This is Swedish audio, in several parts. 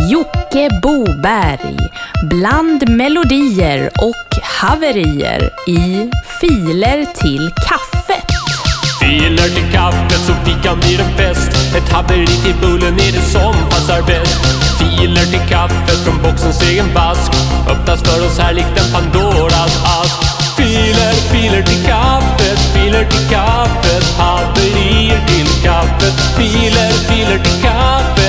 Jocke Boberg. Bland melodier och haverier i Filer till kaffet. Filer till kaffet så fikan blir en fest Ett haveri till bullen är det som passar bäst. Filer till kaffet från boxens egen vask Öppnas för oss här likt en Pandoras ask. Filer, filer till kaffet, filer till kaffet Haverier till kaffet Filer, filer till kaffet,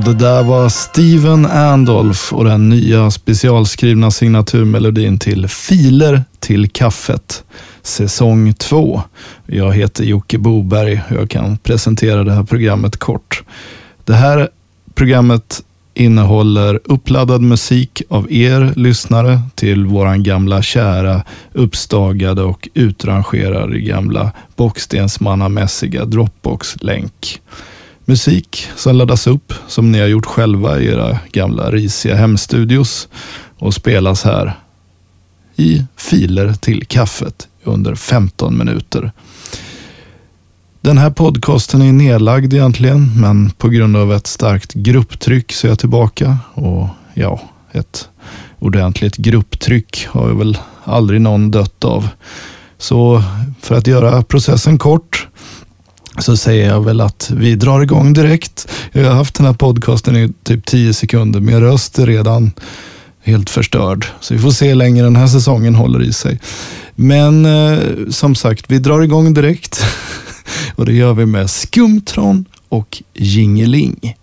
Och det där var Steven Andolf och den nya specialskrivna signaturmelodin till Filer till kaffet, säsong 2. Jag heter Jocke Boberg och jag kan presentera det här programmet kort. Det här programmet innehåller uppladdad musik av er lyssnare till våran gamla kära uppstagade och utrangerade gamla bockstensmannamässiga Dropbox-länk. Musik som laddas upp som ni har gjort själva i era gamla risiga hemstudios och spelas här i filer till kaffet under 15 minuter. Den här podcasten är nedlagd egentligen, men på grund av ett starkt grupptryck så är jag tillbaka. Och ja, ett ordentligt grupptryck har jag väl aldrig någon dött av. Så för att göra processen kort så säger jag väl att vi drar igång direkt. Jag har haft den här podcasten i typ 10 sekunder. Min röst är redan helt förstörd. Så vi får se hur länge den här säsongen håller i sig. Men eh, som sagt, vi drar igång direkt. och det gör vi med Skumtron och Jingeling.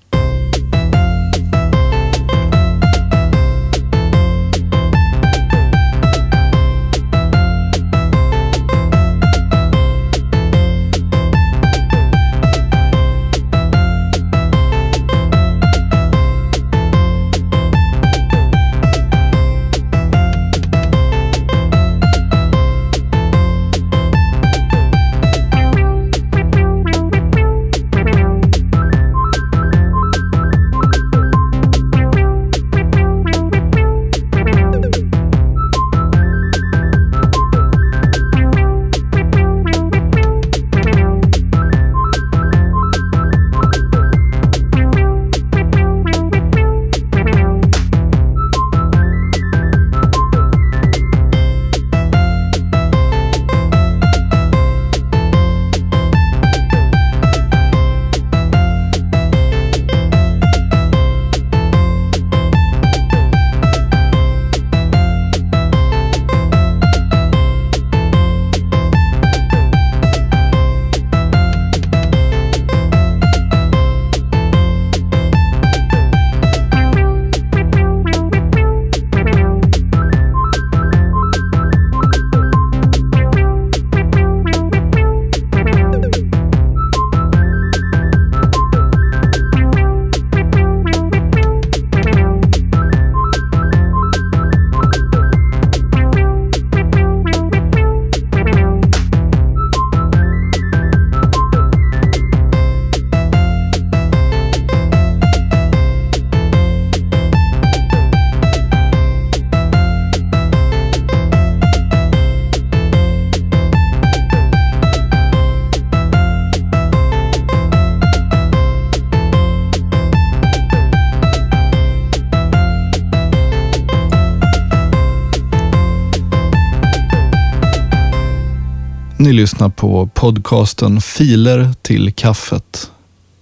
Ni lyssnar på podcasten Filer till kaffet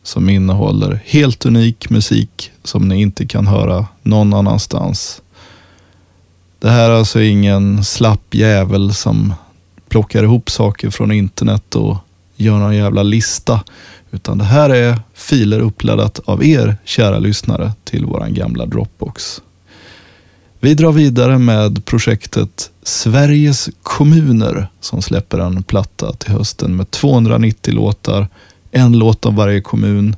som innehåller helt unik musik som ni inte kan höra någon annanstans. Det här är alltså ingen slapp jävel som plockar ihop saker från internet och gör någon jävla lista. Utan det här är filer uppladdat av er kära lyssnare till våran gamla Dropbox. Vi drar vidare med projektet Sveriges kommuner som släpper en platta till hösten med 290 låtar, en låt om varje kommun.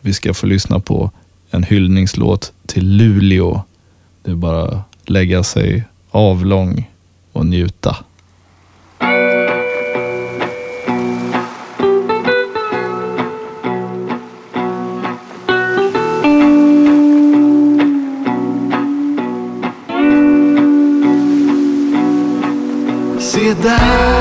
Vi ska få lyssna på en hyllningslåt till Luleå. Det är bara att lägga sig avlång och njuta. Där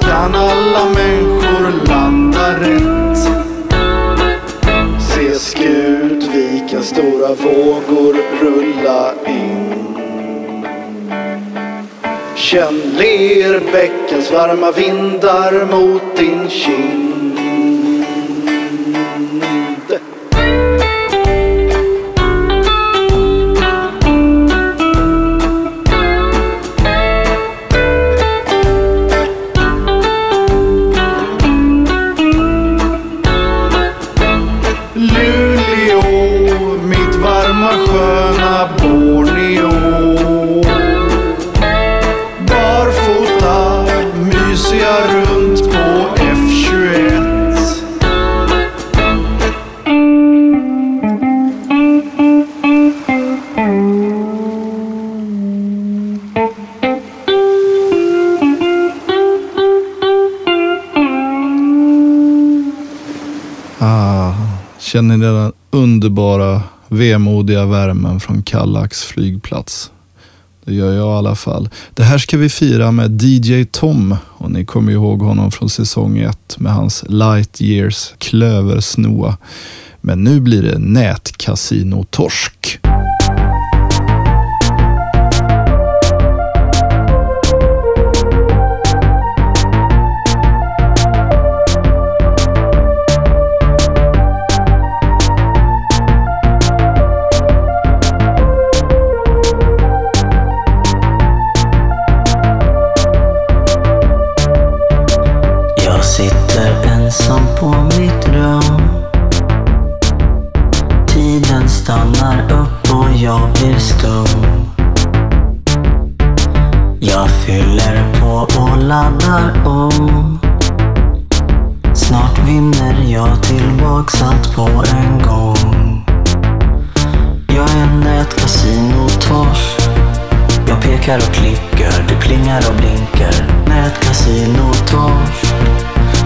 kan alla människor landa rätt. Se Skutvikens stora vågor rulla in. Känn Lerbäckens varma vindar mot din kind. Känner ni den underbara, vemodiga värmen från Kallax flygplats? Det gör jag i alla fall. Det här ska vi fira med DJ Tom och ni kommer ihåg honom från säsong 1 med hans Light Years klöversnoa. Men nu blir det nätkasinotorsk. torsk tillbaks på en gång. Jag är en nätkasinotorsk Jag pekar och klickar, det plingar och blinkar. Nätkasinotorsk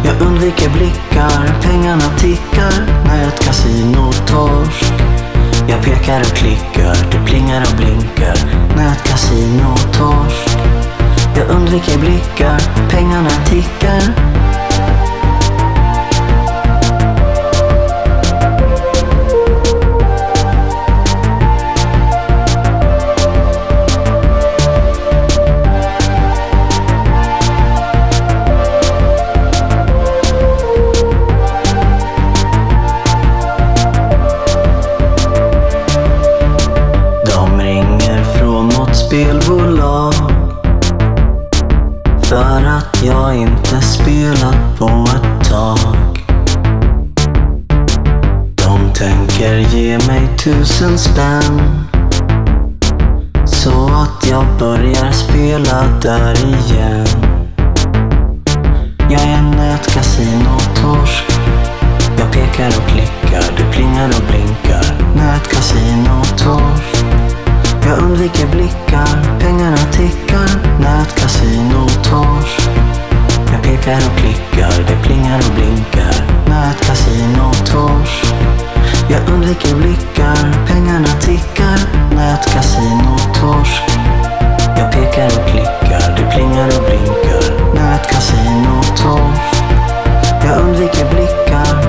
jag undviker blickar, pengarna tickar. Nätkasinotorsk Jag pekar och klickar, det plingar och blinkar. Nätkasinotorsk Jag undviker blickar, på ett tag De tänker ge mig tusen spänn. Så att jag börjar spela där igen. Jag är en nätkasinotorsk Jag pekar och klickar, det plingar och blinkar. Nätkasinotorsk jag undviker blickar, pengarna tickar. Nätkasinotorsk pekar och klickar, det plingar och blinkar. Nätkasinotorsk Jag undviker blickar, pengarna tickar. Nätkasinotorsk Jag pekar och klickar, det plingar och blinkar. Nätkasinotorsk Jag undviker blickar,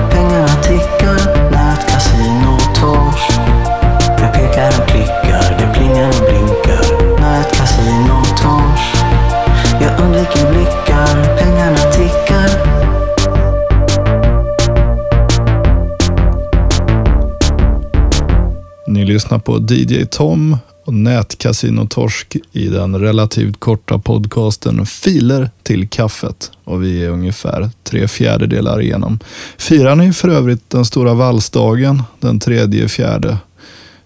lyssnar på DJ Tom och Nätkasino Torsk i den relativt korta podcasten Filer till kaffet. Och vi är ungefär tre fjärdedelar igenom. Firar ni för övrigt den stora valsdagen den tredje fjärde?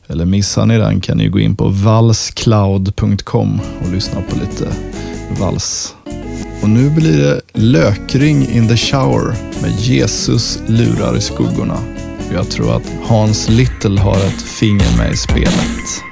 Eller missar ni den kan ni gå in på valscloud.com och lyssna på lite vals. Och nu blir det lökring in the shower med Jesus lurar i skuggorna. Jag tror att Hans Little har ett finger med i spelet.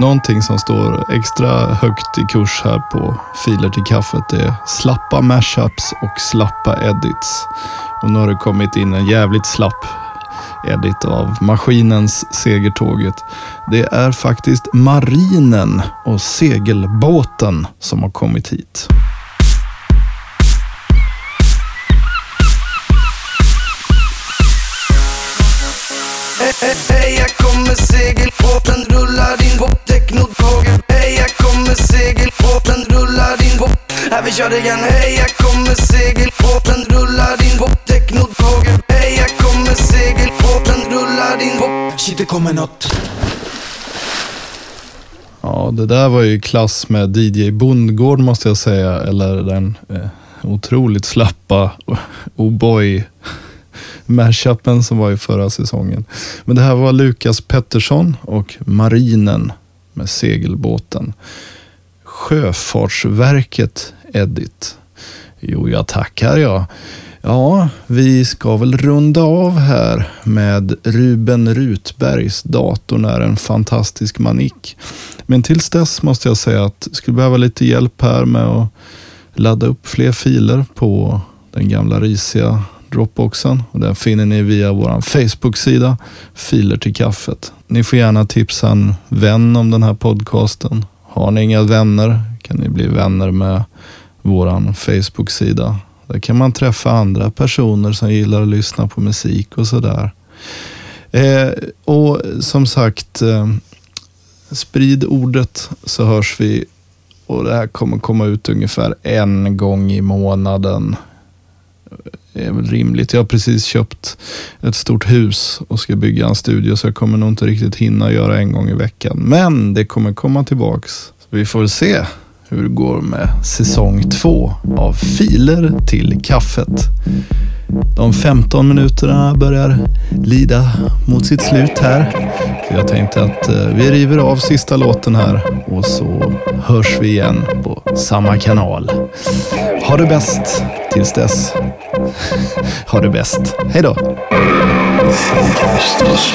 Någonting som står extra högt i kurs här på Filer till kaffet är slappa mashups och slappa edits. Och nu har det kommit in en jävligt slapp edit av Maskinens Segertåget. Det är faktiskt Marinen och segelbåten som har kommit hit. Hej, jag kommer segelbåten, rullar din på Technotåget Hej, jag kommer segelbåten, rullar in på Här vi kör igen Hej, jag kommer segelbåten, rullar in på Technotåget Hej, jag kommer segelbåten, rullar in på Shit, det kommer nåt Ja, det där var ju klass med DJ Bondgård måste jag säga. Eller den eh, otroligt slappa O'boy oh mashupen som var i förra säsongen. Men det här var Lukas Pettersson och Marinen med segelbåten. Sjöfartsverket Edit. Jo, jag tackar jag. Ja, vi ska väl runda av här med Ruben Rutbergs Datorn är en fantastisk manik. Men tills dess måste jag säga att jag skulle behöva lite hjälp här med att ladda upp fler filer på den gamla risiga Dropboxen. Och den finner ni via vår Facebook-sida, Filer till kaffet. Ni får gärna tipsa en vän om den här podcasten. Har ni inga vänner kan ni bli vänner med vår Facebook-sida. Där kan man träffa andra personer som gillar att lyssna på musik och sådär. Eh, och som sagt, eh, sprid ordet så hörs vi. Och det här kommer komma ut ungefär en gång i månaden är väl rimligt. Jag har precis köpt ett stort hus och ska bygga en studio så jag kommer nog inte riktigt hinna göra en gång i veckan. Men det kommer komma tillbaks. Så vi får väl se hur det går med säsong två av Filer till kaffet. De 15 minuterna börjar lida mot sitt slut här. Jag tänkte att eh, vi river av sista låten här och så hörs vi igen på samma kanal. Ha det bäst tills dess ha det bäst. Hej då! Fantastiskt.